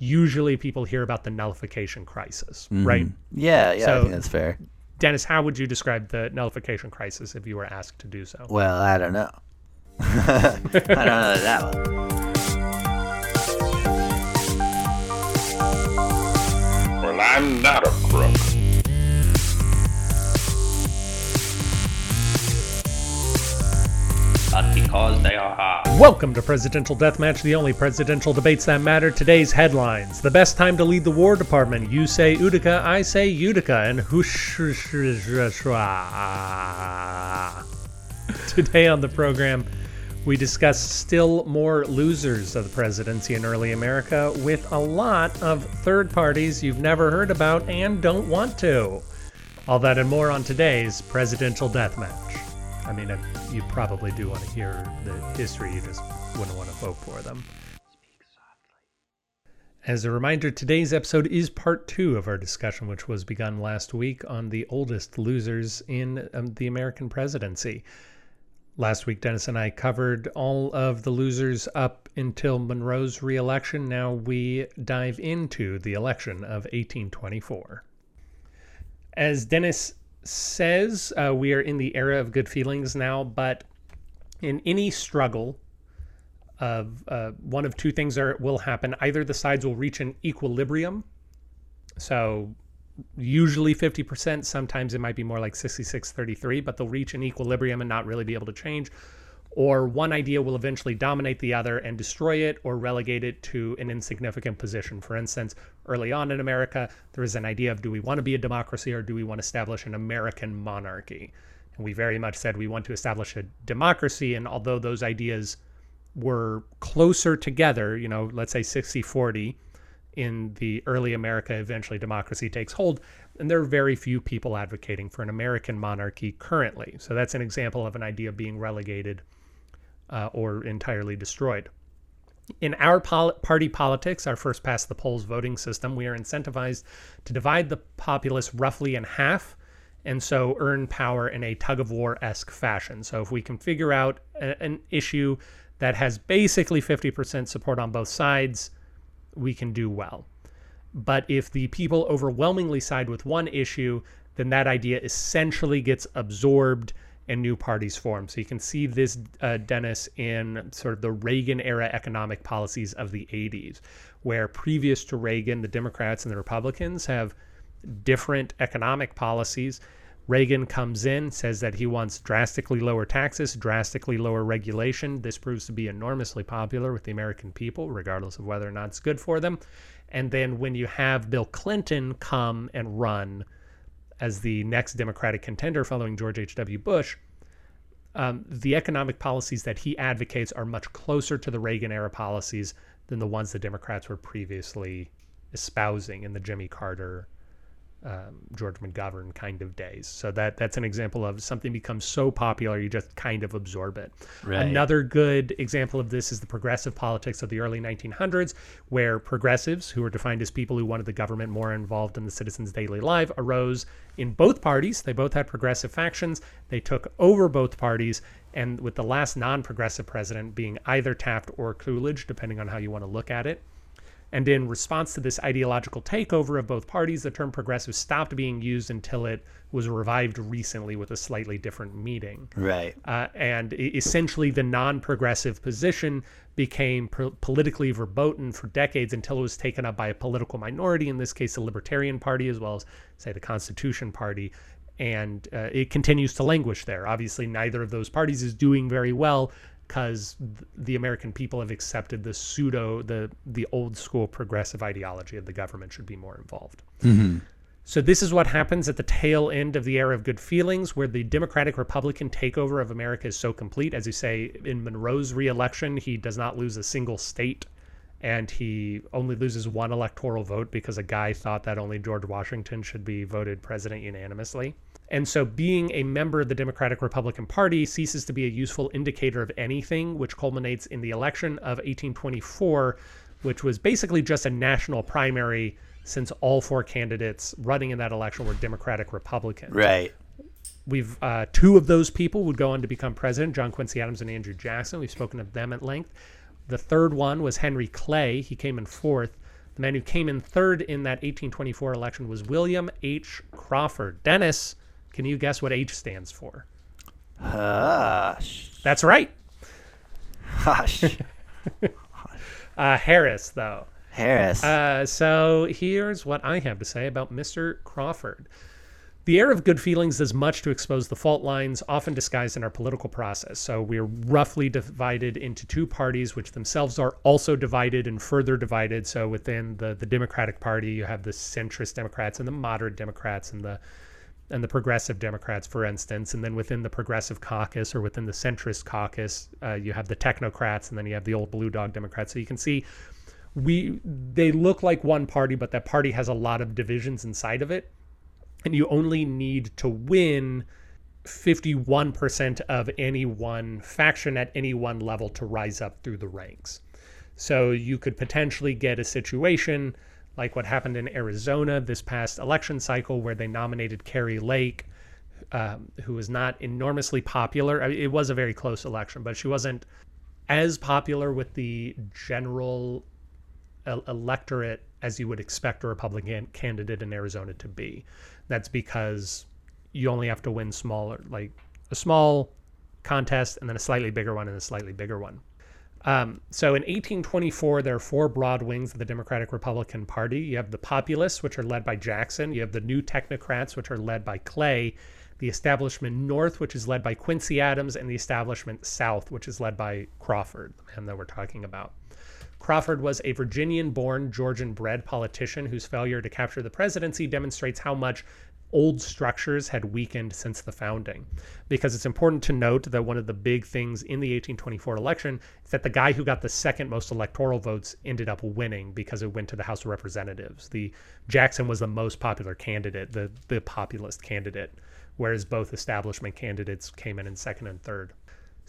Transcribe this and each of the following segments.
usually people hear about the nullification crisis, mm-hmm. right? Yeah, yeah, I So- think that's fair. Dennis, how would you describe the nullification crisis if you were asked to do so? Well, I don't know. I don't know that one. Well, I'm not a crook. But because they are hard. Welcome to Presidential Deathmatch, the only presidential debates that matter. Today's headlines. The best time to lead the War Department. You say Utica, I say Utica, and whoosh. Today on the program, we discuss still more losers of the presidency in early America with a lot of third parties you've never heard about and don't want to. All that and more on today's Presidential Deathmatch. I mean, you probably do want to hear the history, you just wouldn't want to vote for them. As a reminder, today's episode is part two of our discussion, which was begun last week on the oldest losers in um, the American presidency. Last week, Dennis and I covered all of the losers up until Monroe's reelection. Now we dive into the election of 1824. As Dennis says, uh, we are in the era of good feelings now, but in any struggle of uh, one of two things are will happen. Either the sides will reach an equilibrium, so usually 50%, sometimes it might be more like 66 33, but they'll reach an equilibrium and not really be able to change. Or one idea will eventually dominate the other and destroy it or relegate it to an insignificant position. For instance, early on in America, there was an idea of do we want to be a democracy or do we want to establish an American monarchy? And we very much said we want to establish a democracy. And although those ideas were closer together, you know, let's say 60 40 in the early America, eventually democracy takes hold. And there are very few people advocating for an American monarchy currently. So that's an example of an idea being relegated uh, or entirely destroyed. In our pol party politics, our first past the polls voting system, we are incentivized to divide the populace roughly in half and so earn power in a tug of war esque fashion. So if we can figure out a, an issue that has basically 50% support on both sides, we can do well. But if the people overwhelmingly side with one issue, then that idea essentially gets absorbed and new parties form. So you can see this, uh, Dennis, in sort of the Reagan era economic policies of the 80s, where previous to Reagan, the Democrats and the Republicans have different economic policies. Reagan comes in, says that he wants drastically lower taxes, drastically lower regulation. This proves to be enormously popular with the American people, regardless of whether or not it's good for them. And then when you have Bill Clinton come and run as the next Democratic contender following George H.W. Bush, um, the economic policies that he advocates are much closer to the Reagan era policies than the ones the Democrats were previously espousing in the Jimmy Carter um, George McGovern kind of days. So that that's an example of something becomes so popular you just kind of absorb it. Right. Another good example of this is the progressive politics of the early 1900s, where progressives, who were defined as people who wanted the government more involved in the citizens' daily life, arose in both parties. They both had progressive factions. They took over both parties, and with the last non-progressive president being either Taft or Coolidge, depending on how you want to look at it. And in response to this ideological takeover of both parties, the term progressive stopped being used until it was revived recently with a slightly different meaning. Right. Uh, and essentially, the non progressive position became po- politically verboten for decades until it was taken up by a political minority, in this case, the Libertarian Party, as well as, say, the Constitution Party. And uh, it continues to languish there. Obviously, neither of those parties is doing very well because the American people have accepted the pseudo, the the old school progressive ideology of the government should be more involved. Mm-hmm. So this is what happens at the tail end of the era of good feelings, where the Democratic Republican takeover of America is so complete. As you say, in Monroe's reelection, he does not lose a single state, and he only loses one electoral vote because a guy thought that only George Washington should be voted president unanimously. And so being a member of the Democratic Republican Party ceases to be a useful indicator of anything, which culminates in the election of 1824, which was basically just a national primary since all four candidates running in that election were Democratic Republicans. Right. We've uh, two of those people would go on to become president, John Quincy Adams and Andrew Jackson. We've spoken of them at length. The third one was Henry Clay. He came in fourth. The man who came in third in that 1824 election was William H. Crawford. Dennis, can you guess what H stands for? Hush. That's right. Hush. Uh, Harris, though. Harris. Uh, so here's what I have to say about Mr. Crawford. The air of good feelings does much to expose the fault lines, often disguised in our political process. So we're roughly divided into two parties, which themselves are also divided and further divided. So within the the Democratic Party, you have the centrist Democrats and the moderate Democrats and the and the progressive Democrats, for instance. And then within the progressive caucus or within the centrist caucus, uh, you have the technocrats and then you have the old blue dog Democrats. So you can see we they look like one party, but that party has a lot of divisions inside of it. And you only need to win 51% of any one faction at any one level to rise up through the ranks. So you could potentially get a situation like what happened in Arizona this past election cycle, where they nominated Kari Lake, um, who was not enormously popular. I mean, it was a very close election, but she wasn't as popular with the general electorate as you would expect a Republican candidate in Arizona to be. That's because you only have to win smaller, like a small contest and then a slightly bigger one and a slightly bigger one. Um, so in 1824, there are four broad wings of the Democratic Republican Party. You have the Populists, which are led by Jackson. You have the New Technocrats, which are led by Clay. The Establishment North, which is led by Quincy Adams, and the Establishment South, which is led by Crawford, the man that we're talking about. Crawford was a Virginian born, Georgian bred politician whose failure to capture the presidency demonstrates how much old structures had weakened since the founding. Because it's important to note that one of the big things in the 1824 election is that the guy who got the second most electoral votes ended up winning because it went to the House of Representatives. The Jackson was the most popular candidate, the the populist candidate, whereas both establishment candidates came in in second and third.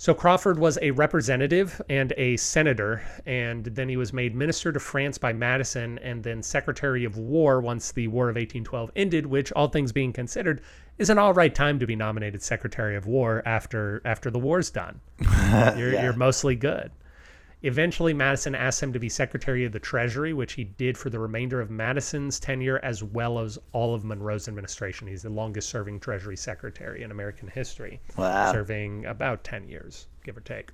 So Crawford was a representative and a senator, and then he was made minister to France by Madison and then secretary of war once the War of 1812 ended, which, all things being considered, is an all right time to be nominated secretary of war after after the war's done. You're, Yeah. you're mostly good. Eventually, Madison asked him to be Secretary of the Treasury, which he did for the remainder of Madison's tenure as well as all of Monroe's administration. He's the longest serving Treasury Secretary in American history, Wow. serving about 10 years, give or take.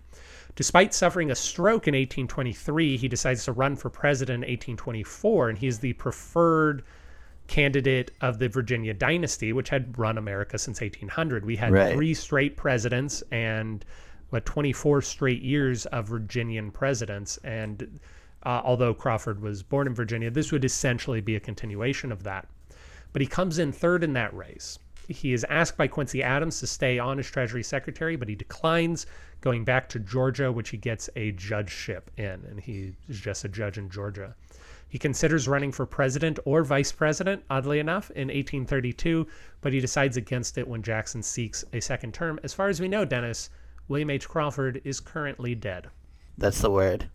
Despite suffering a stroke in 1823, he decides to run for president in 1824, and he's the preferred candidate of the Virginia dynasty, which had run America since 1800. We had Right. three straight presidents and what 24 straight years of Virginian presidents. And uh, although Crawford was born in Virginia, this would essentially be a continuation of that. But he comes in third in that race. He is asked by Quincy Adams to stay on as Treasury Secretary, but he declines, going back to Georgia, which he gets a judgeship in, and he is just a judge in Georgia. He considers running for president or vice president, oddly enough, in 1832, but he decides against it when Jackson seeks a second term. As far as we know, Dennis, William H. Crawford is currently dead. That's the word.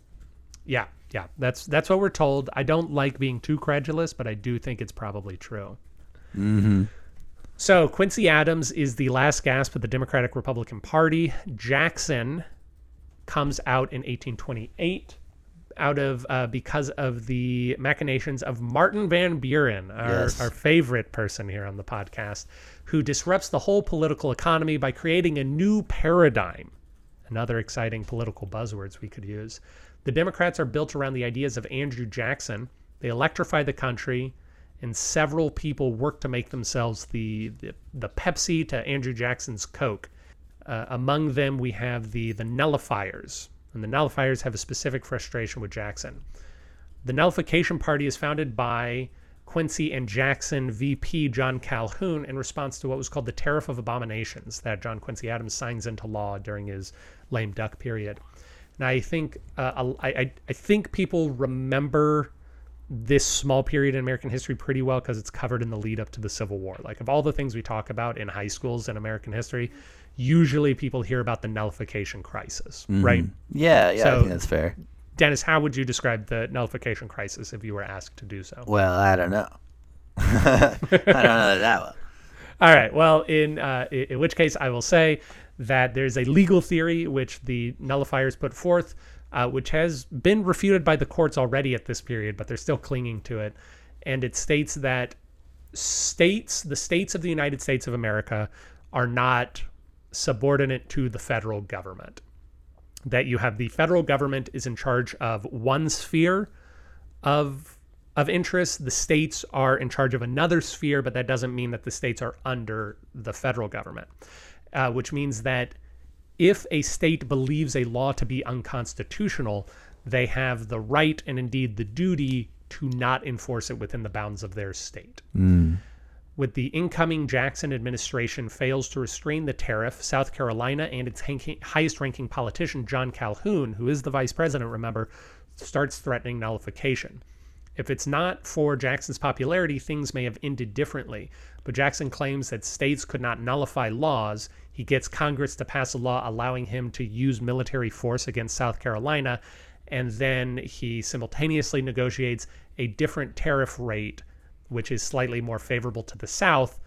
Yeah, yeah, that's that's what we're told. I don't like being too credulous, but I do think it's probably true. Mm-hmm. So Quincy Adams is the last gasp of the Democratic Republican Party. Jackson comes out in 1828 out of uh, because of the machinations of Martin Van Buren, our, Yes. our favorite person here on the podcast, who disrupts the whole political economy by creating a new paradigm. Another exciting political buzzwords we could use. The Democrats are built around the ideas of Andrew Jackson. They electrify the country, and several people work to make themselves the the, the Pepsi to Andrew Jackson's Coke. Uh, among them, we have the the nullifiers, and the nullifiers have a specific frustration with Jackson. The Nullification Party is founded by Quincy and Jackson VP John Calhoun in response to what was called the Tariff of Abominations that John Quincy Adams signs into law during his lame duck period. And I think uh, I, I, I think people remember this small period in American history pretty well because it's covered in the lead up to the Civil War. Like of all the things we talk about in high schools in American history, usually people hear about the nullification crisis, right? Yeah, yeah, I So- think that's fair. Dennis, how would you describe the nullification crisis if you were asked to do so? Well, I don't know. I don't know that well. All right. Well, in uh, in which case, I will say that there's a legal theory which the nullifiers put forth uh, which has been refuted by the courts already at this period, but they're still clinging to it. And it states that states, the states of the United States of America, are not subordinate to the federal government. That you have the federal government is in charge of one sphere of of interest. The states are in charge of another sphere, but that doesn't mean that the states are under the federal government, uh, which means that if a state believes a law to be unconstitutional, they have the right and indeed the duty to not enforce it within the bounds of their state. With the incoming Jackson administration fails to restrain the tariff, South Carolina and its highest ranking politician, John Calhoun, who is the vice president, remember, starts threatening nullification. If it's not for Jackson's popularity, things may have ended differently. But Jackson claims that states could not nullify laws. He gets Congress to pass a law allowing him to use military force against South Carolina. And then he simultaneously negotiates a different tariff rate, which is slightly more favorable to the South.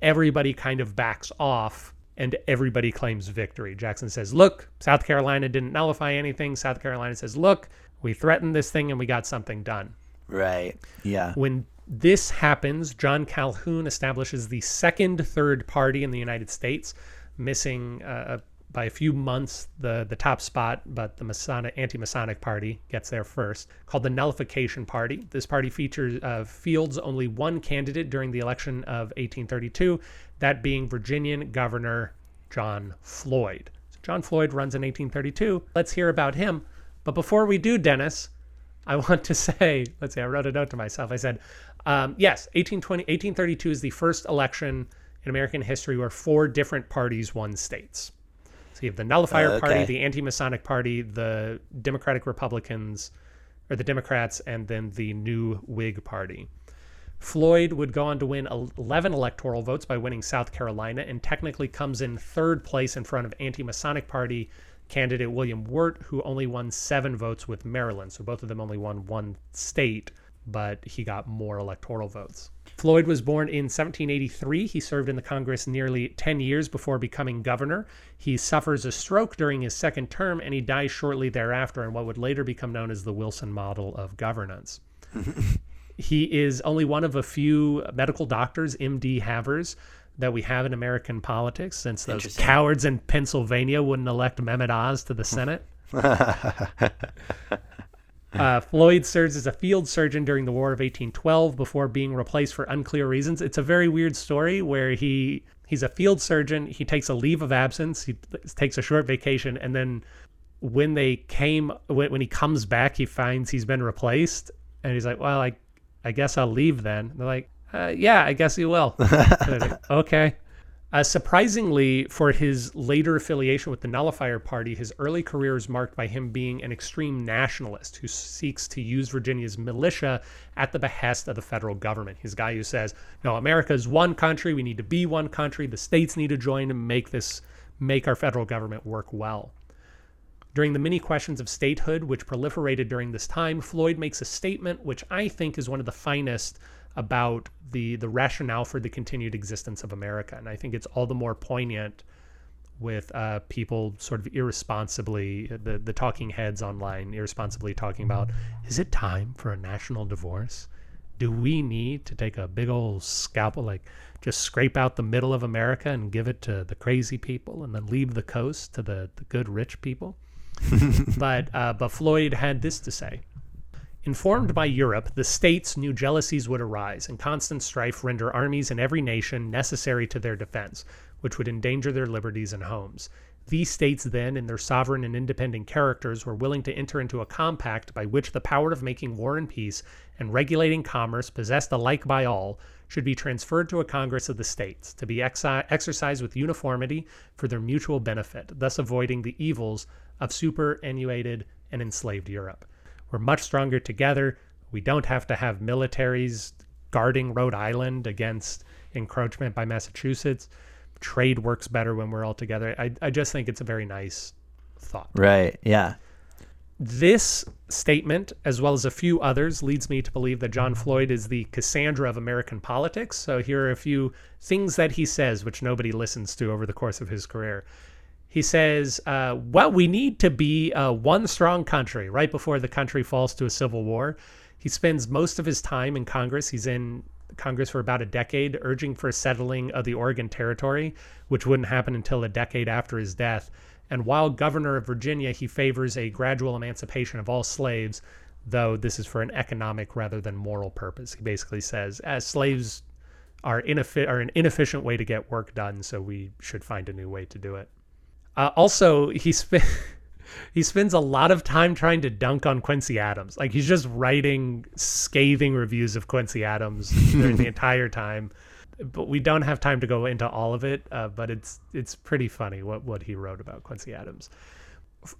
Everybody kind of backs off and everybody claims victory. Jackson says, Look, South Carolina didn't nullify anything. South Carolina says, Look, we threatened this thing and we got something done. Right. Yeah. When this happens, John Calhoun establishes the second third party in the United States, missing uh, by a few months the the top spot, but the Masonic anti-Masonic party gets there first, called the Nullification Party. This party features uh, fields only one candidate during the election of 1832, that being Virginian Governor John Floyd. So John Floyd runs in 1832. Let's hear about him. But before we do, Dennis, I want to say, let's see, I wrote a note to myself. I said, um, yes, 1820, 1832 is the first election in American history where four different parties won states. You have the Nullifier Uh, Party, the Anti-Masonic Party, the Democratic Republicans, or the Democrats, and then the New Whig Party. Floyd would go on to win 11 electoral votes by winning South Carolina and technically comes in third place in front of anti Masonic Party candidate William Wirt, who only won seven votes with Maryland. So both of them only won one state, but he got more electoral votes. Floyd was born in 1783. He served in the Congress nearly 10 years before becoming governor. He suffers a stroke during his second term and he dies shortly thereafter in what would later become known as the Wilson model of governance. he is only one of a few medical doctors, MD havers, that we have in American politics since those cowards in Pennsylvania wouldn't elect Mehmet Oz to the Senate. Uh, Floyd serves as a field surgeon during the War of 1812 before being replaced for unclear reasons. It's a very weird story where he he's a field surgeon. He takes a leave of absence. He takes a short vacation, and then when they came when, when he comes back, he finds he's been replaced, and he's like, "Well, I I guess I'll leave then." And they're like, uh, "Yeah, I guess you will." Like, okay. Uh, surprisingly, for his later affiliation with the Nullifier Party, his early career is marked by him being an extreme nationalist who seeks to use Virginia's militia at the behest of the federal government. He's a guy who says, "No, America is one country. We need to be one country. The states need to join and make this make our federal government work well." During the many questions of statehood, which proliferated during this time, Floyd makes a statement which I think is one of the finest about the the rationale for the continued existence of America, and I think it's all the more poignant with uh, people sort of irresponsibly the the talking heads online irresponsibly talking about is it time for a national divorce? Do we need to take a big old scalpel like just scrape out the middle of America and give it to the crazy people and then leave the coast to the, the good rich people? but uh, but Floyd had this to say. Informed by Europe, the states knew jealousies would arise and constant strife render armies in every nation necessary to their defense, which would endanger their liberties and homes. These states then, in their sovereign and independent characters, were willing to enter into a compact by which the power of making war and peace and regulating commerce, possessed alike by all, should be transferred to a Congress of the states, to be exercised with uniformity for their mutual benefit, thus avoiding the evils of superannuated and enslaved Europe. We're much stronger together. We don't have to have militaries guarding Rhode Island against encroachment by Massachusetts. Trade works better when we're all together. I, I just think it's a very nice thought. Right. Yeah. This statement, as well as a few others, leads me to believe that John Floyd is the Cassandra of American politics. So here are a few things that he says, which nobody listens to over the course of his career. He says, uh, "Well, we need to be uh, one strong country." Right before the country falls to a civil war, he spends most of his time in Congress. He's in Congress for about a decade, urging for settling of the Oregon Territory, which wouldn't happen until a decade after his death. And while governor of Virginia, he favors a gradual emancipation of all slaves, though this is for an economic rather than moral purpose. He basically says, as slaves are, are an inefficient way to get work done, so we should find a new way to do it. Uh, also, he spent he spends a lot of time trying to dunk on Quincy Adams. Like he's just writing scathing reviews of Quincy Adams during the entire time. But we don't have time to go into all of it. Uh, but it's it's pretty funny what what he wrote about Quincy Adams.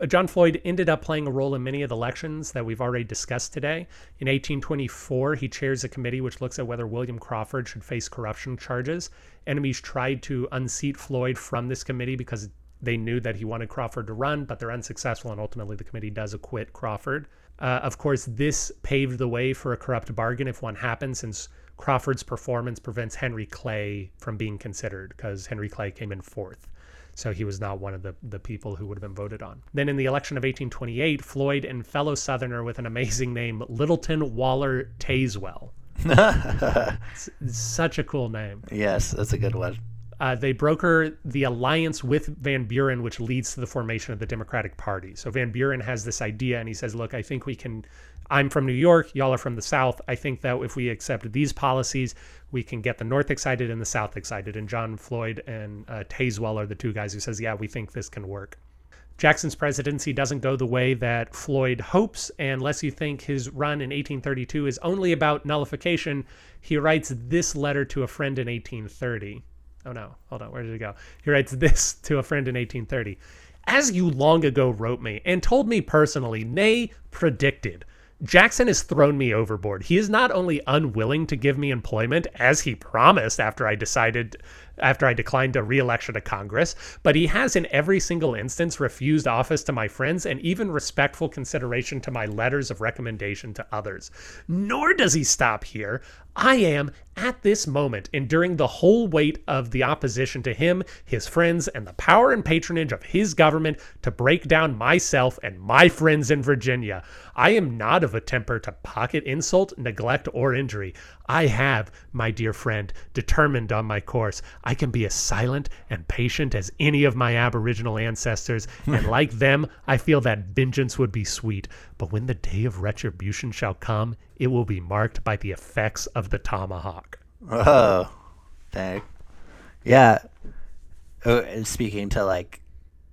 John Floyd ended up playing a role in many of the elections that we've already discussed today. In 1824, he chairs a committee which looks at whether William Crawford should face corruption charges. Enemies tried to unseat Floyd from this committee because they knew that he wanted Crawford to run, but they're unsuccessful, and ultimately the committee does acquit Crawford. Uh, of course, this paved the way for a corrupt bargain if one happens, since Crawford's performance prevents Henry Clay from being considered because Henry Clay came in fourth. So he was not one of the, the people who would have been voted on. Then in the election of 1828, Floyd and fellow Southerner with an amazing name, Littleton Waller Tazewell. such a cool name. Yes, that's a good one. Uh, they broker the alliance with Van Buren, which leads to the formation of the Democratic Party. So Van Buren has this idea, and he says, "Look, I think we can. I'm from New York. Y'all are from the South. I think that if we accept these policies, we can get the North excited and the South excited." And John Floyd and uh, Tazewell are the two guys who says, "Yeah, we think this can work." Jackson's presidency doesn't go the way that Floyd hopes, and unless you think his run in 1832 is only about nullification, he writes this letter to a friend in 1830. Oh no, hold on, where did it go? He writes this to a friend in 1830. As you long ago wrote me and told me personally, nay, predicted, Jackson has thrown me overboard. He is not only unwilling to give me employment, as he promised after I decided after I declined a re-election to Congress, but he has in every single instance refused office to my friends and even respectful consideration to my letters of recommendation to others. Nor does he stop here. I am, at this moment, enduring the whole weight of the opposition to him, his friends, and the power and patronage of his government to break down myself and my friends in Virginia. I am not of a temper to pocket insult, neglect, or injury. I have, my dear friend, determined on my course. I can be as silent and patient as any of my aboriginal ancestors, and like them, I feel that vengeance would be sweet. But when the day of retribution shall come, it will be marked by the effects of the tomahawk. Oh, dang. Yeah. Oh, and speaking to like,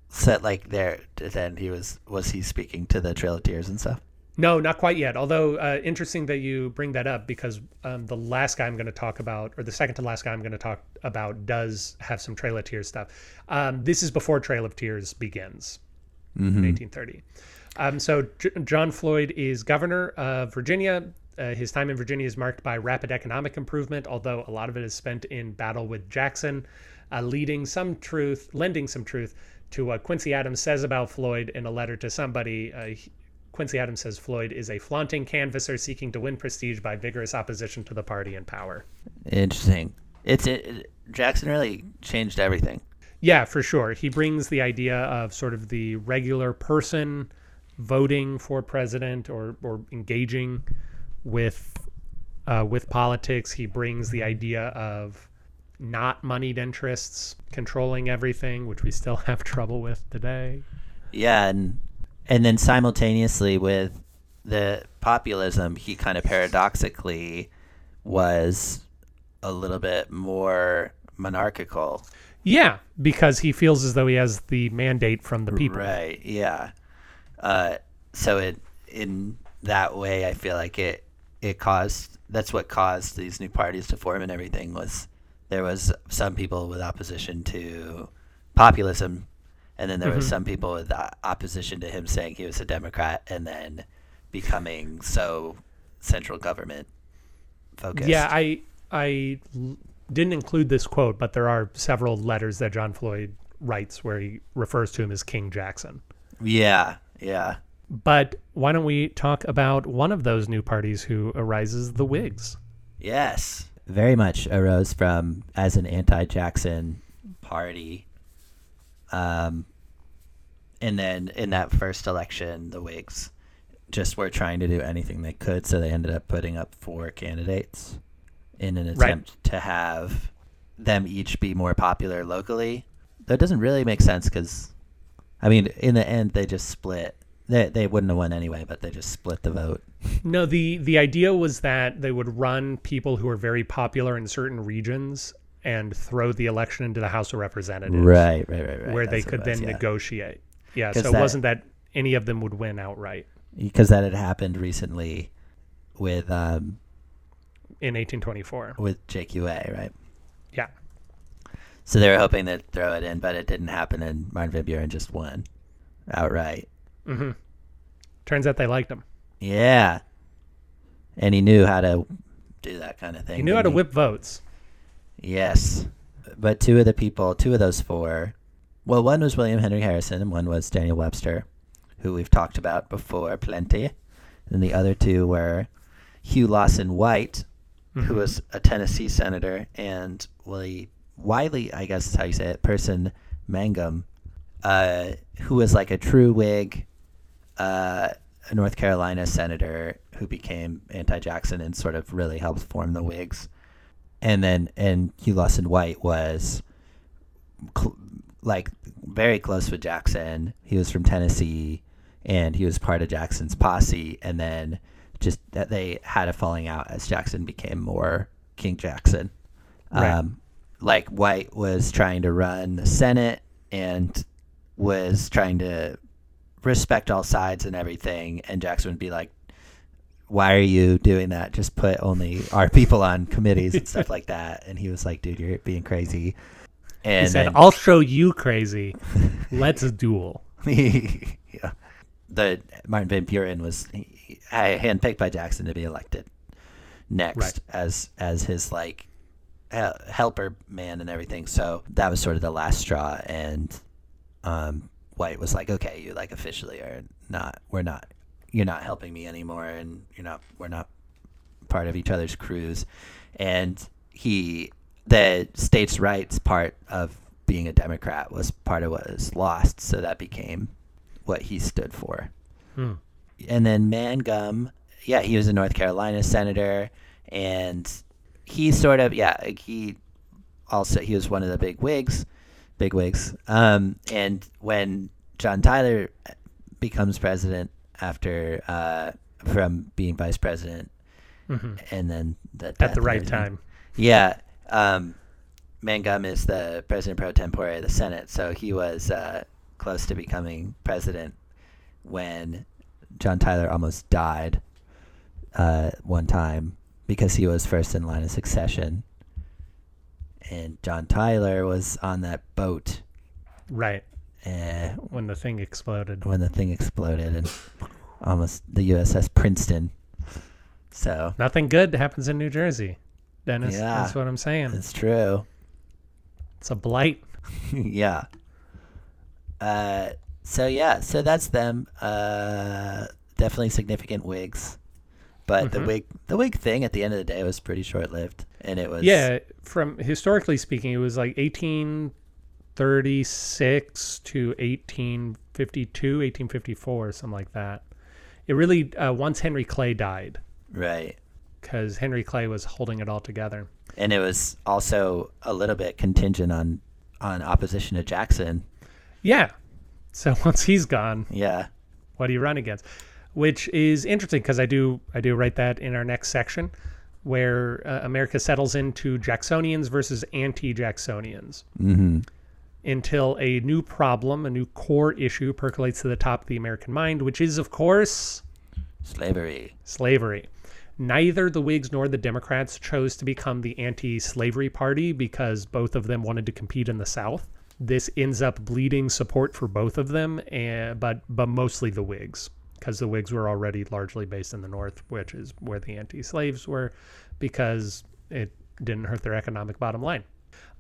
set like there. Then he was was he speaking to the Trail of Tears and stuff? No, not quite yet. Although uh, interesting that you bring that up because um, the last guy I'm going to talk about, or the second to last guy I'm going to talk about, does have some Trail of Tears stuff. Um, this is before Trail of Tears begins Mm-hmm. in 1830. Um, so J John Floyd is governor of Virginia. Uh, his time in Virginia is marked by rapid economic improvement, although a lot of it is spent in battle with Jackson, uh, leading some truth, lending some truth to what Quincy Adams says about Floyd in a letter to somebody. Quincy Adams says Floyd is a flaunting canvasser seeking to win prestige by vigorous opposition to the party in power. Interesting. It's it, it- Jackson really changed everything. Yeah, for sure. He brings the idea of sort of the regular person voting for president or or engaging with uh, with politics. He brings the idea of not moneyed interests controlling everything, which we still have trouble with today. Yeah, and and then simultaneously with the populism, he kind of paradoxically was a little bit more monarchical. Yeah, because he feels as though he has the mandate from the people. Right. Yeah. Uh, so it in that way, I feel like it it caused that's what caused these new parties to form and everything was there was some people with opposition to populism, and then there was mm-hmm. some people with opposition to him saying he was a Democrat, and then becoming so central government focused. Yeah, I I didn't include this quote, but there are several letters that John Floyd writes where he refers to him as King Jackson. yeah, yeah. But why don't we talk about one of those new parties who arises, the Whigs? Yes. Very much arose from as an anti Jackson party. Um, and then in that first election, the Whigs just were trying to do anything they could, so they ended up putting up four candidates in an Right. attempt to have them each be more popular locally. That doesn't really make sense because, I mean, in the end, they just split. They they wouldn't have won anyway, but they just split the vote. No, the the idea was that they would run people who are very popular in certain regions and throw the election into the House of Representatives, Right, right, right, right. where they That's what could then was, yeah. negotiate. Yeah, so it that- wasn't that any of them would win outright because that had happened recently with um in 1824. with JQA, right? Yeah, So they were hoping to throw it in, but it didn't happen, and Martin Van Buren just won outright. hmm turns out they liked him. Yeah, and he knew how to do that kind of thing. He knew how to whip votes. Yes, but two of the people, two of those four, well, one was William Henry Harrison, and one was Daniel Webster, who we've talked about before plenty, and the other two were Hugh Lawson White, who was a Tennessee senator, and Willie Wiley, I guess is how you say it, person Mangum, uh, who was like a true Whig, uh, a North Carolina senator who became anti-Jackson and sort of really helped form the Whigs. And then, and Hugh Lawson White was cl- like very close with Jackson. He was from Tennessee, and he was part of Jackson's posse. And then just that they had a falling out as Jackson became more King Jackson. Right. Um, like White was trying to run the Senate and was trying to respect all sides and everything, and Jackson would be like, "Why are you doing that? Just put only our people on committees and stuff like that." And he was like, "Dude, you're being crazy." And He said, then- "I'll show you crazy. Let's duel." yeah. The Martin Van Buren was he, handpicked by Jackson to be elected next Right. as as his like hel- helper man and everything. So that was sort of the last straw, and um, White was like, "Okay, you like officially are not. We're not. You're not helping me anymore, and you're not. We're not part of each other's crews." And he, the states' rights part of being a Democrat was part of what was lost, so that became what he stood for Hmm. and then Mangum, yeah, he was a North Carolina senator, and he sort of, yeah, he also he was one of the big wigs, big wigs. Um, and when John Tyler becomes president after uh, from being vice president, Mhm. and then the At the right time. Yeah. Um, Mangum is the president pro tempore of the Senate, so he was uh, close to becoming president when John Tyler almost died uh, one time because he was first in line of succession. And John Tyler was on that boat Right uh, when the thing exploded. when the thing exploded and almost the USS Princeton. So Nothing good happens in New Jersey, Dennis. Yeah. That's what I'm saying. it's true. It's a blight. yeah. Uh, so yeah, so that's them. Uh, definitely significant Whigs, but the Mhm. Whig, the Whig thing at the end of the day was pretty short lived, and it was Yeah, from historically speaking, it was like 1836 to 1852, 1854, something like that. It really uh, once Henry Clay died right, because Henry Clay was holding it all together. and it was also a little bit contingent on on opposition to Jackson. Yeah. So once he's gone, Yeah, what do you run against? Which is interesting because I do I do write that in our next section, where uh, America settles into Jacksonians versus anti-Jacksonians mm-hmm. Until a new problem, a new core issue percolates to the top of the American mind, which is of course slavery. slavery. Neither the Whigs nor the Democrats chose to become the anti-slavery party because both of them wanted to compete in the South. This ends up bleeding support for both of them, and, but but mostly the Whigs because the Whigs were already largely based in the North, which is where the anti-slaves were, because it didn't hurt their economic bottom line.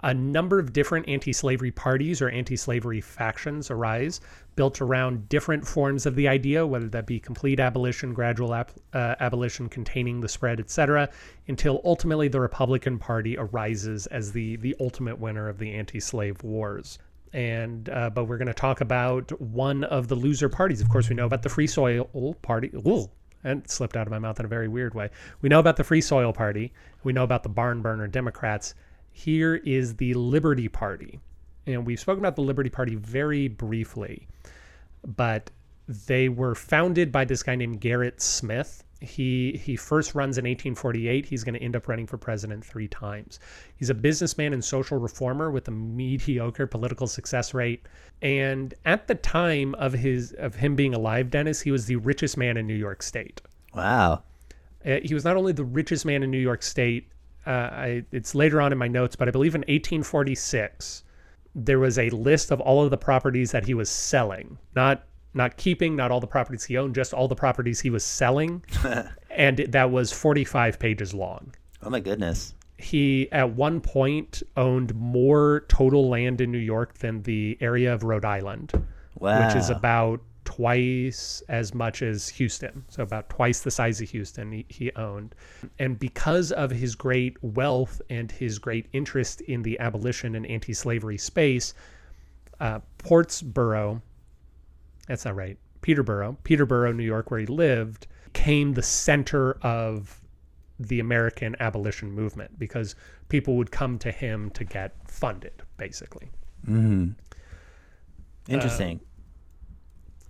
A number of different anti slavery parties or anti slavery factions arise, built around different forms of the idea, whether that be complete abolition, gradual ab uh, abolition containing the spread, etc., until ultimately the Republican Party arises as the, the ultimate winner of the anti slave wars. and uh, but we're going to talk about one of the loser parties. Of course, we know about the Free Soil Party. Ooh, and slipped out of my mouth in a very weird way. We know about the Free Soil Party. We know about the Barn Burner Democrats. Here is the Liberty Party, and we've spoken about the Liberty Party very briefly, but they were founded by this guy named Gerrit Smith. He he first runs in 1848 he's going to end up running for president three times. He's a businessman and social reformer with a mediocre political success rate. And at the time of his of him being alive dennis he was the richest man in new york state. Wow. uh, he was not only the richest man in new york state uh, I, it's later on in my notes but i believe in 1846 there was a list of all of the properties that he was selling not not keeping, not all the properties he owned, just all the properties he was selling. and that was 45 pages long. Oh my goodness. He, at one point, owned more total land in New York than the area of Rhode Island, Wow. which is about twice as much as Houston. So, about twice the size of Houston he, he owned. And because of his great wealth and his great interest in the abolition and anti slavery space, uh, Portsboro, that's not right. Peterboro, Peterboro, New York, where he lived, came the center of the American abolition movement because people would come to him to get funded, basically. Interesting.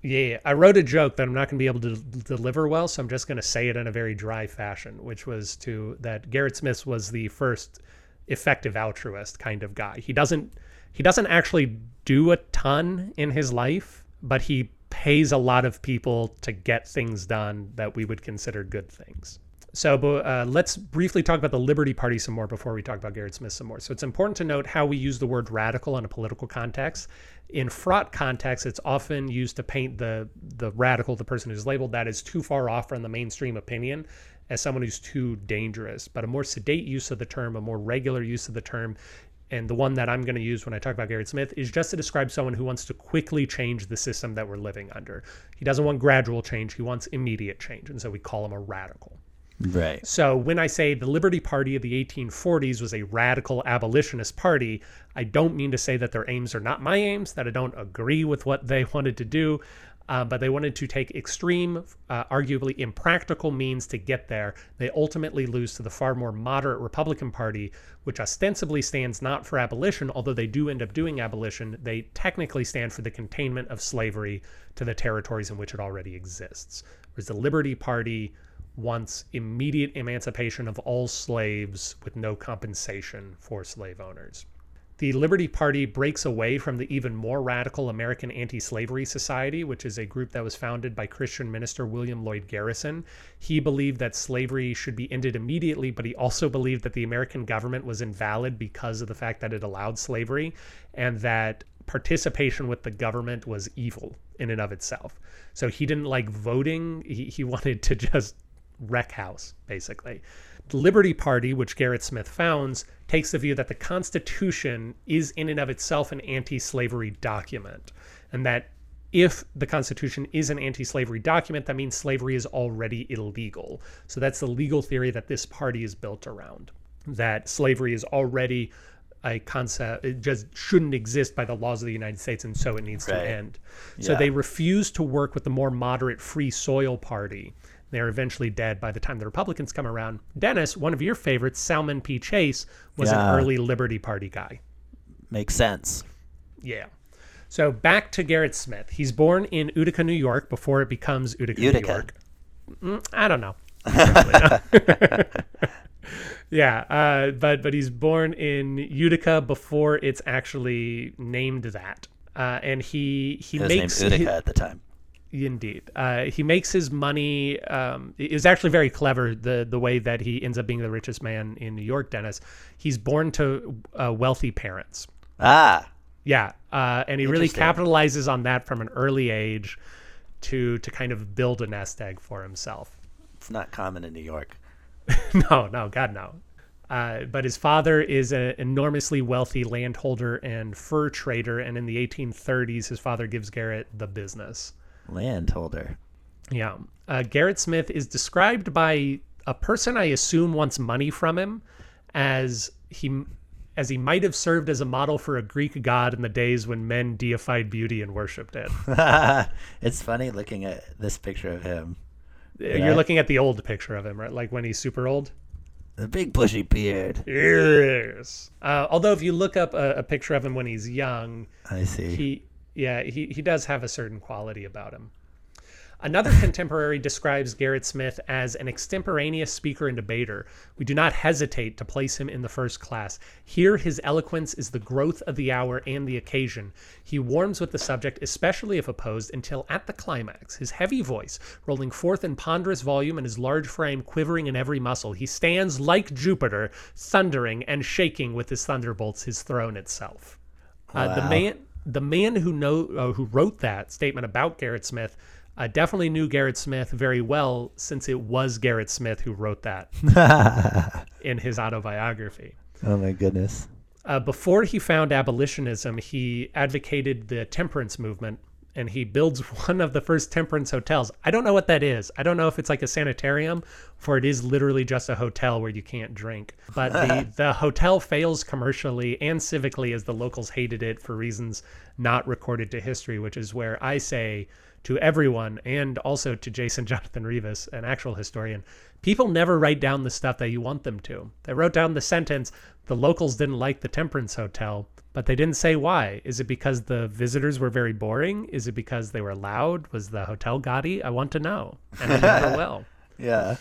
Yeah, I wrote a joke that I'm not going to be able to deliver well, so I'm just going to say it in a very dry fashion, which was to that Gerrit Smith was the first effective altruist kind of guy. He doesn't he doesn't actually do a ton in his life, but he pays a lot of people to get things done that we would consider good things. So uh, let's briefly talk about the Liberty Party some more before we talk about Gerrit Smith some more. So it's important to note how we use the word radical in a political context. In fraught context, it's often used to paint the the radical, the person who's labeled that, as too far off from the mainstream opinion, as someone who's too dangerous. But a more sedate use of the term, a more regular use of the term, and the one that I'm going to use when I talk about Gerrit Smith is just to describe someone who wants to quickly change the system that we're living under. He doesn't want gradual change, he wants immediate change. And so we call him a radical. Right. So when I say the Liberty Party of the 1840s was a radical abolitionist party, I don't mean to say that their aims are not my aims, that I don't agree with what they wanted to do, uh, but they wanted to take extreme, uh, arguably impractical means to get there. They ultimately lose to the far more moderate Republican Party, which ostensibly stands not for abolition, although they do end up doing abolition. They technically stand for the containment of slavery to the territories in which it already exists. Whereas the Liberty Party wants immediate emancipation of all slaves with no compensation for slave owners. The Liberty Party breaks away from the even more radical American Anti Slavery Society, which is a group that was founded by Christian minister William Lloyd Garrison. He believed that slavery should be ended immediately, but he also believed that the American government was invalid because of the fact that it allowed slavery and that participation with the government was evil in and of itself. So he didn't like voting, he, he wanted to just wreck house, basically. The Liberty Party, which Gerrit Smith founds, takes the view that the Constitution is in and of itself an anti slavery document, and that if the Constitution is an anti slavery document, that means slavery is already illegal. So that's the legal theory that this party is built around that slavery is already a concept it just shouldn't exist by the laws of the United States and so it needs Right. to end. So Yeah. they refuse to work with the more moderate Free Soil Party. They're eventually dead by the time the Republicans come around. Dennis, one of your favorites, Salmon P. Chase, was Yeah. an early Liberty Party guy. Makes sense. Yeah. So back to Gerrit Smith. He's born in Utica, New York before it becomes Utica, New York. Mm, I don't know. Yeah, uh, but but he's born in Utica before it's actually named that. Uh, and he he was makes Utica at the time. Indeed, uh, he makes his money. Um, it is actually very clever the the way that he ends up being the richest man in New York. Dennis, he's born to uh, wealthy parents. Ah, Yeah, uh, and he really capitalizes on that from an early age to to kind of build a nest egg for himself. it's not common in New York. no, no, God, no. Uh, but his father is an enormously wealthy landholder and fur trader, and in the 1830s, his father gives Gerrit the business. Landholder. Yeah. Uh, Gerrit Smith is described by a person I assume wants money from him as he as he might have served as a model for a Greek god in the days when men deified beauty and worshipped it. it's funny looking at this picture of him. You're looking at the old picture of him, right? Like when he's super old. The big bushy beard. Yes. Uh, although if you look up a, a picture of him when he's young, I see. he yeah he, he does have a certain quality about him. Another contemporary describes Gerrit Smith as an extemporaneous speaker and debater. We do not hesitate to place him in the first class. Here his eloquence is the growth of the hour and the occasion. He warms with the subject especially if opposed until at the climax his heavy voice rolling forth in ponderous volume and his large frame quivering in every muscle he stands like jupiter thundering and shaking with his thunderbolts his throne itself. Uh, the man the man who know uh, who wrote that statement about Gerrit Smith uh, definitely knew Gerrit Smith very well since it was Gerrit Smith who wrote that in his autobiography. oh my goodness. Uh, before he found abolitionism, he advocated the temperance movement and he builds one of the first temperance hotels. I don't know what that is. I don't know if it's like a sanitarium or it is literally just a hotel where you can't drink. But the, the hotel fails commercially and civically as the locals hated it for reasons not recorded to history, which is where I say to everyone and also to Jason Jonathan Rivas, an actual historian, people never write down the stuff that you want them to. They wrote down the sentence, the locals didn't like the Temperance Hotel, but they didn't say why. Is it because the visitors were very boring? Is it because they were loud? Was the hotel gaudy? I want to know. And I never will. Yeah.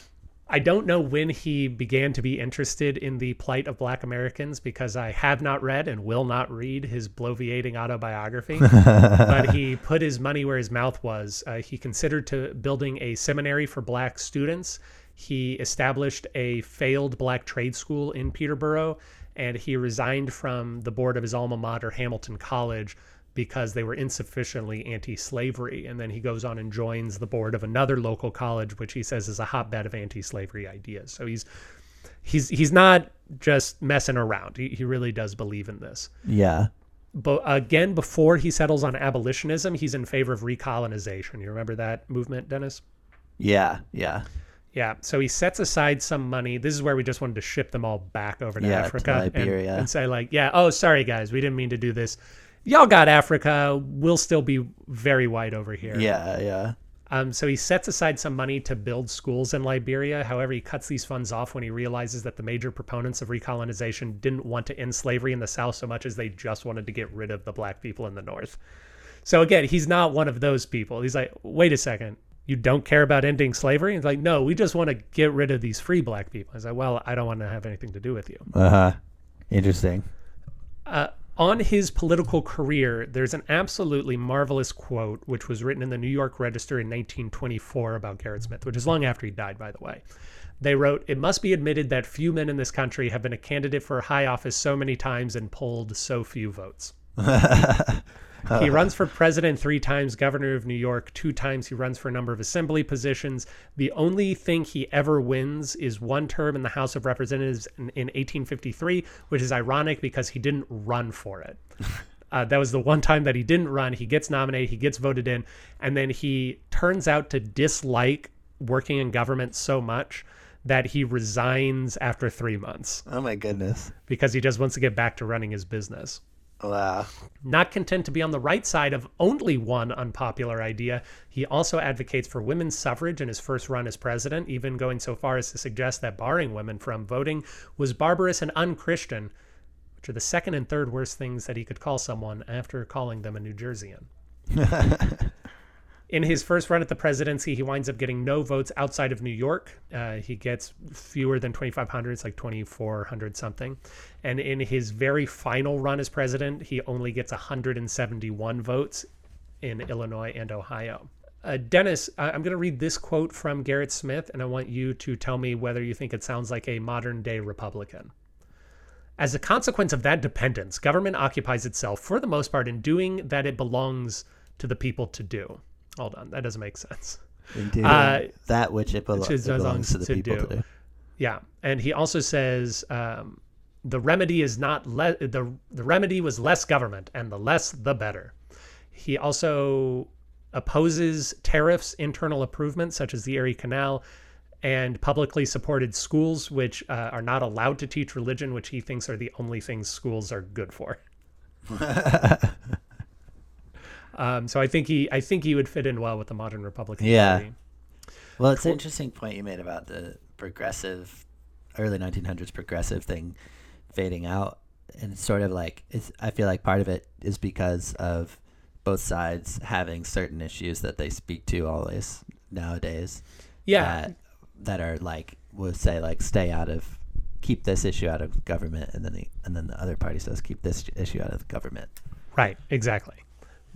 I don't know when he began to be interested in the plight of black Americans because I have not read and will not read his bloviating autobiography. but he put his money where his mouth was. Uh, he considered to building a seminary for black students. He established a failed black trade school in Peterboro, and he resigned from the board of his alma mater, Hamilton College, because they were insufficiently anti-slavery and then he goes on and joins the board of another local college which he says is a hotbed of anti-slavery ideas so he's he's he's not just messing around he, he really does believe in this Yeah. but again before he settles on abolitionism he's in favor of recolonization you remember that movement dennis Yeah. Yeah. Yeah, so he sets aside some money. This is where we just wanted to ship them all back over to Yeah, to Africa and- Liberia. and, say like, yeah, oh, sorry guys, we didn't mean to do this. Y'all got Africa. We'll still be very white over here. Yeah. Yeah. Um, so he sets aside some money to build schools in Liberia. However, he cuts these funds off when he realizes that the major proponents of recolonization didn't want to end slavery in the South so much as they just wanted to get rid of the black people in the North. So again, he's not one of those people. He's like, wait a second, you don't care about ending slavery? And it's like, no, we just want to get rid of these free black people. He's like, well, I don't want to have anything to do with you. Uh huh. Interesting. Uh, on his political career, there's an absolutely marvelous quote, which was written in the New York Register in 1924 about Gerrit Smith, which is long after he died, by the way. They wrote, It must be admitted that few men in this country have been a candidate for high office so many times and polled so few votes. he runs for president three times, governor of New York two times. He runs for a number of assembly positions. The only thing he ever wins is one term in the House of Representatives in, in 1853, which is ironic because he didn't run for it. Uh, that was the one time that he didn't run. He gets nominated, he gets voted in, and then he turns out to dislike working in government so much that he resigns after three months Oh my goodness. because he just wants to get back to running his business. Wow. Not content to be on the right side of only one unpopular idea, he also advocates for women's suffrage in his first run as president, even going so far as to suggest that barring women from voting was barbarous and unchristian, which are the second and third worst things that he could call someone after calling them a New Jerseyan. In his first run at the presidency, he winds up getting no votes outside of New York. Uh, he gets fewer than 2,500, it's like 2,400 something. And in his very final run as president, he only gets 171 votes in Illinois and Ohio. Uh, Dennis, I'm going to read this quote from Gerrit Smith, and I want you to tell me whether you think it sounds like a modern day Republican. As a consequence of that dependence, government occupies itself, for the most part, in doing that it belongs to the people to do. Hold on, that doesn't make sense. Indeed. Uh, that which it, belo- it belongs to the to people do. to do. Yeah, and he also says um, the remedy is not le- the the remedy was less government, and the less the better. He also opposes tariffs, internal improvements such as the Erie Canal, and publicly supported schools which uh, are not allowed to teach religion, which he thinks are the only things schools are good for. um, so I think he I think he would fit in well with the modern Republican Yeah. Party. Well, it's an interesting point you made about the progressive, early 1900s progressive thing fading out. And it's sort of like, it's, I feel like part of it is because of both sides having certain issues that they speak to always nowadays. Yeah, That, that are like, would say, like, stay out of, keep this issue out of government. And then the, and then the other party says, keep this issue out of government. right, exactly.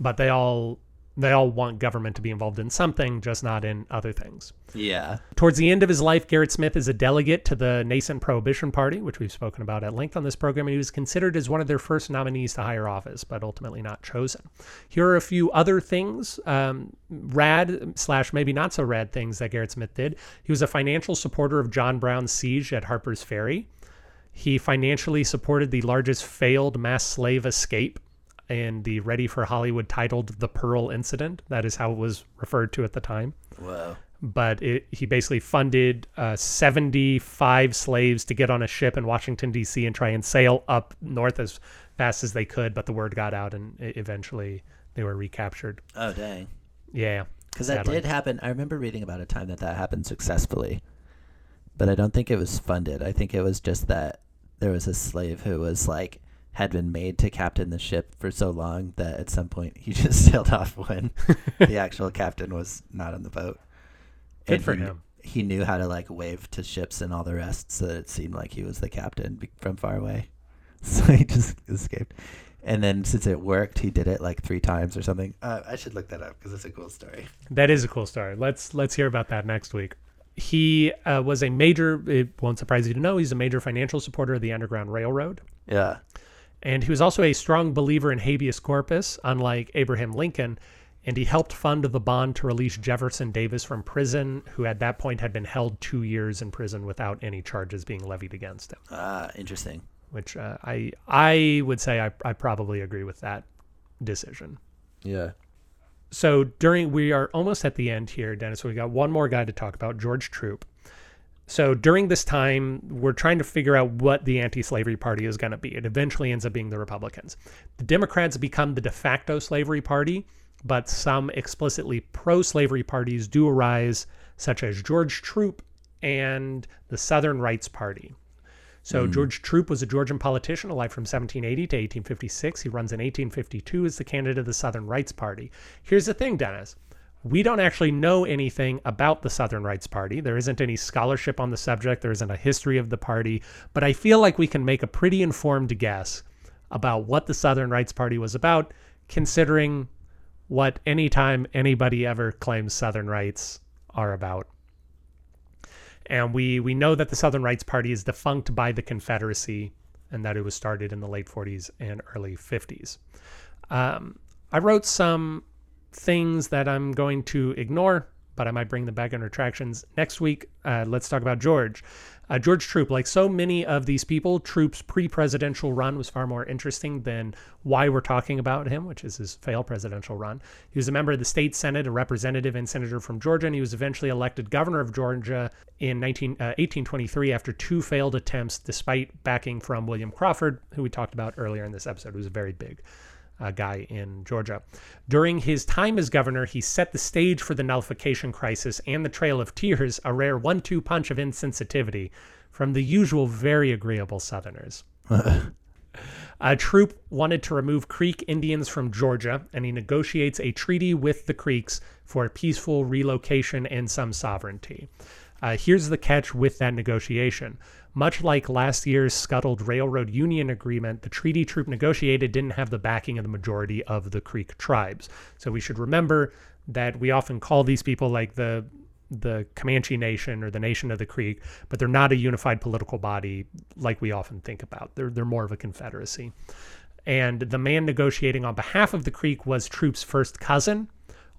But they all they all want government to be involved in something, just not in other things. Yeah. Towards the end of his life, Gerrit Smith is a delegate to the nascent Prohibition Party, which we've spoken about at length on this program, and he was considered as one of their first nominees to higher office, but ultimately not chosen. Here are a few other things, um, rad slash maybe not so rad things that Gerrit Smith did. He was a financial supporter of John Brown's siege at Harper's Ferry. He financially supported the largest failed mass slave escape in the Ready for Hollywood titled The Pearl Incident. That is how it was referred to at the time Whoa. but it, he basically funded uh, 75 slaves to get on a ship in Washington, D.C., and try and sail up north as fast as they could. But the word got out, and eventually they were recaptured. Oh, dang. Yeah. Because that did happen. I remember reading about a time that that happened successfully, but I don't think it was funded. I think it was just that there was a slave who was like had been made to captain the ship for so long that at some point he just sailed off when the actual captain was not on the boat. Good And for he, him. He knew how to like wave to ships and all the rest, so that it seemed like he was the captain from far away. So he just escaped. And then since it worked, he did it like three times or something. Uh, I should look that up because it's a cool story. That is a cool story. Let's let's hear about that next week. He uh, was a major. It won't surprise you to know he's a major financial supporter of the Underground Railroad, Yeah. And he was also a strong believer in habeas corpus, unlike Abraham Lincoln. And he helped fund the bond to release Jefferson Davis from prison, who at that point had been held two years in prison without any charges being levied against him. Ah, interesting. Which uh, I I would say I, I probably agree with that decision. Yeah. So during we are almost at the end here, Dennis. So we got one more guy to talk about, George Troup. So during this time, we're trying to figure out what the anti-slavery party is going to be. It eventually ends up being the Republicans. The Democrats become the de facto slavery party, but some explicitly pro-slavery parties do arise, such as George Troup and the Southern Rights Party. So hmm. George Troup was a Georgian politician alive from 1780 to 1856. He runs in 1852 as the candidate of the Southern Rights Party. Here's the thing, Dennis. We don't actually know anything about the Southern Rights Party. There isn't any scholarship on the subject. There isn't a history of the party. But I feel like we can make a pretty informed guess about what the Southern Rights Party was about, considering what anytime anybody ever claims Southern rights are about and we we know that the Southern Rights Party is defunct by the Confederacy, and that it was started in the late 40s and early 50s. Um, I wrote some things that I'm going to ignore, but I might bring them back in retractions next week. Uh, let's talk about George. Uh, George Troup, like so many of these people, Troup's pre-presidential run was far more interesting than why we're talking about him, which is his failed presidential run. He was a member of the state senate, a representative and senator from Georgia, and he was eventually elected governor of Georgia in 19, uh, 1823 after two failed attempts, despite backing from William Crawford, who we talked about earlier in this episode, who was very big uh, guy in Georgia. During his time as governor, he set the stage for the nullification crisis and the Trail of Tears, a rare one two punch of insensitivity from the usual very agreeable Southerners. A Troup wanted to remove Creek Indians from Georgia, and he negotiates a treaty with the Creeks for peaceful relocation and some sovereignty. Uh, here's the catch with that negotiation. Much like last year's scuttled railroad union agreement, the treaty Troup negotiated didn't have the backing of the majority of the Creek tribes. So we should remember that we often call these people like the the Comanche Nation or the Nation of the Creek, but they're not a unified political body like we often think about. They're they're more of a confederacy. And the man negotiating on behalf of the Creek was Troup's first cousin,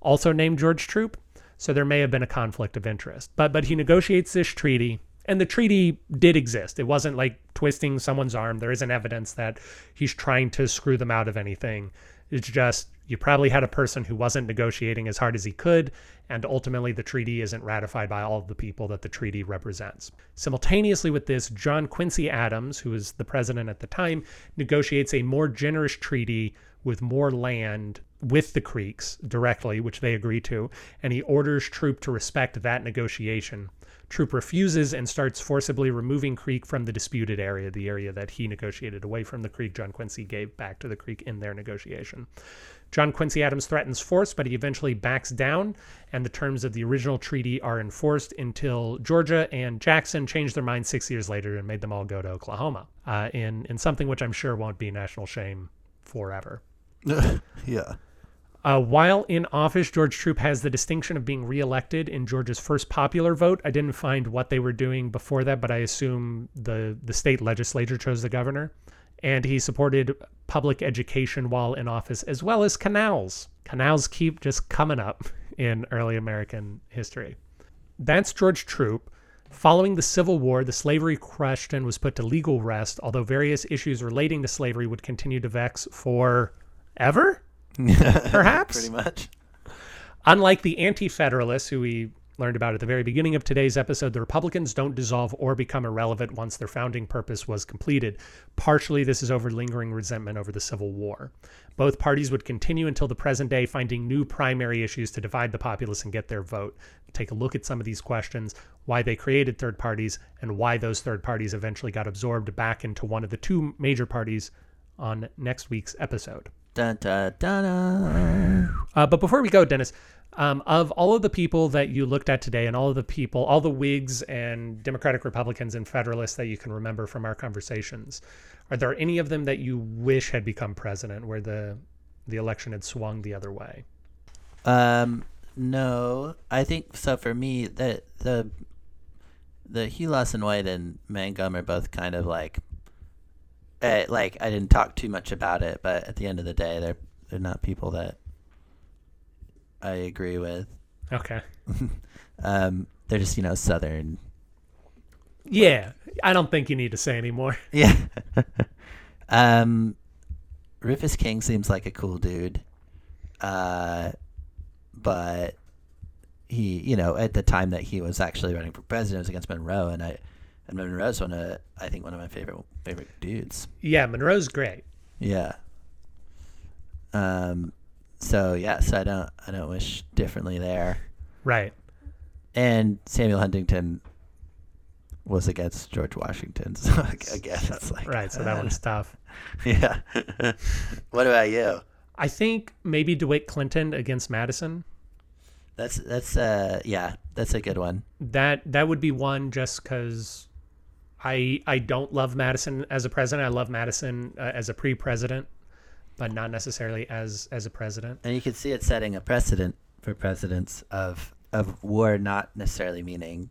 also named George Troup. So there may have been a conflict of interest. But but he negotiates this treaty, and the treaty did exist. It wasn't like twisting someone's arm. There isn't evidence that he's trying to screw them out of anything. It's just You probably had a person who wasn't negotiating as hard as he could, and ultimately the treaty isn't ratified by all of the people that the treaty represents. Simultaneously with this, John Quincy Adams, who was the president at the time, negotiates a more generous treaty with more land with the Creeks directly, which they agree to, and he orders Troup to respect that negotiation. Troup refuses and starts forcibly removing Creek from the disputed area, the area that he negotiated away from the Creek. John Quincy gave back to the Creek in their negotiation. John Quincy Adams threatens force, but he eventually backs down, and the terms of the original treaty are enforced until Georgia and Jackson changed their minds six years later and made them all go to Oklahoma uh, in in something which I'm sure won't be national shame forever. yeah. Uh, while in office, George Troup has the distinction of being reelected in Georgia's first popular vote. I didn't find what they were doing before that, but I assume the the state legislature chose the governor and he supported public education while in office as well as canals. Canals keep just coming up in early American history. That's George Troup. Following the Civil War, the slavery question was put to legal rest, although various issues relating to slavery would continue to vex forever, perhaps. Pretty much. Unlike the Anti Federalists, who we learned about at the very beginning of today's episode, the Republicans don't dissolve or become irrelevant once their founding purpose was completed. Partially, this is over lingering resentment over the Civil War. Both parties would continue until the present day, finding new primary issues to divide the populace and get their vote. Take a look at some of these questions, why they created third parties, and why those third parties eventually got absorbed back into one of the two major parties on next week's episode. Dun, dun, dun, dun. Uh, but before we go, Dennis, um, of all of the people that you looked at today and all of the people, all the Whigs and Democratic Republicans and Federalists that you can remember from our conversations, are there any of them that you wish had become president where the the election had swung the other way? Um, no, I think so. For me, the the the Helas and White and Mangum are both kind of like, uh, like I didn't talk too much about it, but at the end of the day, they're they're not people that I agree with. Okay. Um, they're just you know Southern. Yeah, I don't think you need to say anymore. Yeah. um, Rufus King seems like a cool dude. Uh, but he, you know, at the time that he was actually running for president, it was against Monroe, and I, and Monroe's one of, I think, one of my favorite favorite dudes. Yeah, Monroe's great. Yeah. Um, so yes, I don't, I don't wish differently there. Right. And Samuel Huntington was against George Washington. So again, it's like Right. So that one's tough. Yeah. what about you? I think maybe DeWitt Clinton against Madison. That's that's uh yeah, that's a good one. that that would be one just because I I don't love Madison as a president. I love Madison uh, as a pre-president, but not necessarily as as a president. And you can see it setting a precedent for presidents of of war not necessarily meaning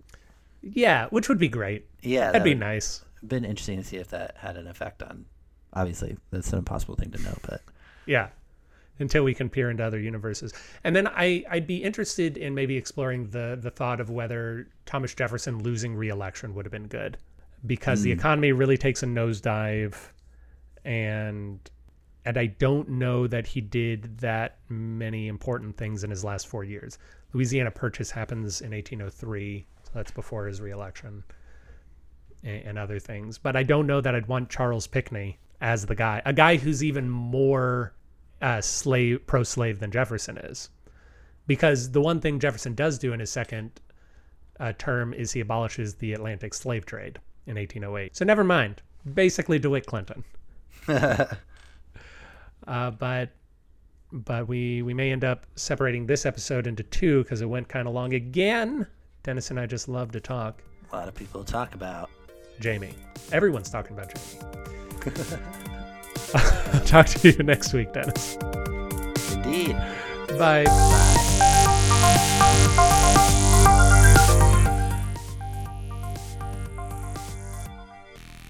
Yeah, which would be great. yeah, That'd that be nice. been interesting to see if that had an effect on obviously that's an impossible thing to know, but Yeah, until we can peer into other universes, and then I I'd be interested in maybe exploring the the thought of whether Thomas Jefferson losing re-election would have been good, because the economy really takes a nosedive, and and I don't know that he did that many important things in his last four years. Louisiana Purchase happens in 1803, so that's before his reelection, and, and other things. But I don't know that I'd want Charles Pinckney as the guy, a guy who's even more uh, slave pro-slave than Jefferson is, because the one thing Jefferson does do in his second uh, term is he abolishes the Atlantic slave trade in 1808. So never mind. Basically, DeWitt Clinton. Uh, but but we we may end up separating this episode into two because it went kind of long again. Dennis and I just love to talk. a lot of people talk about. Jamie, everyone's talking about Jamie. talk to you next week, Dennis. Indeed. Bye.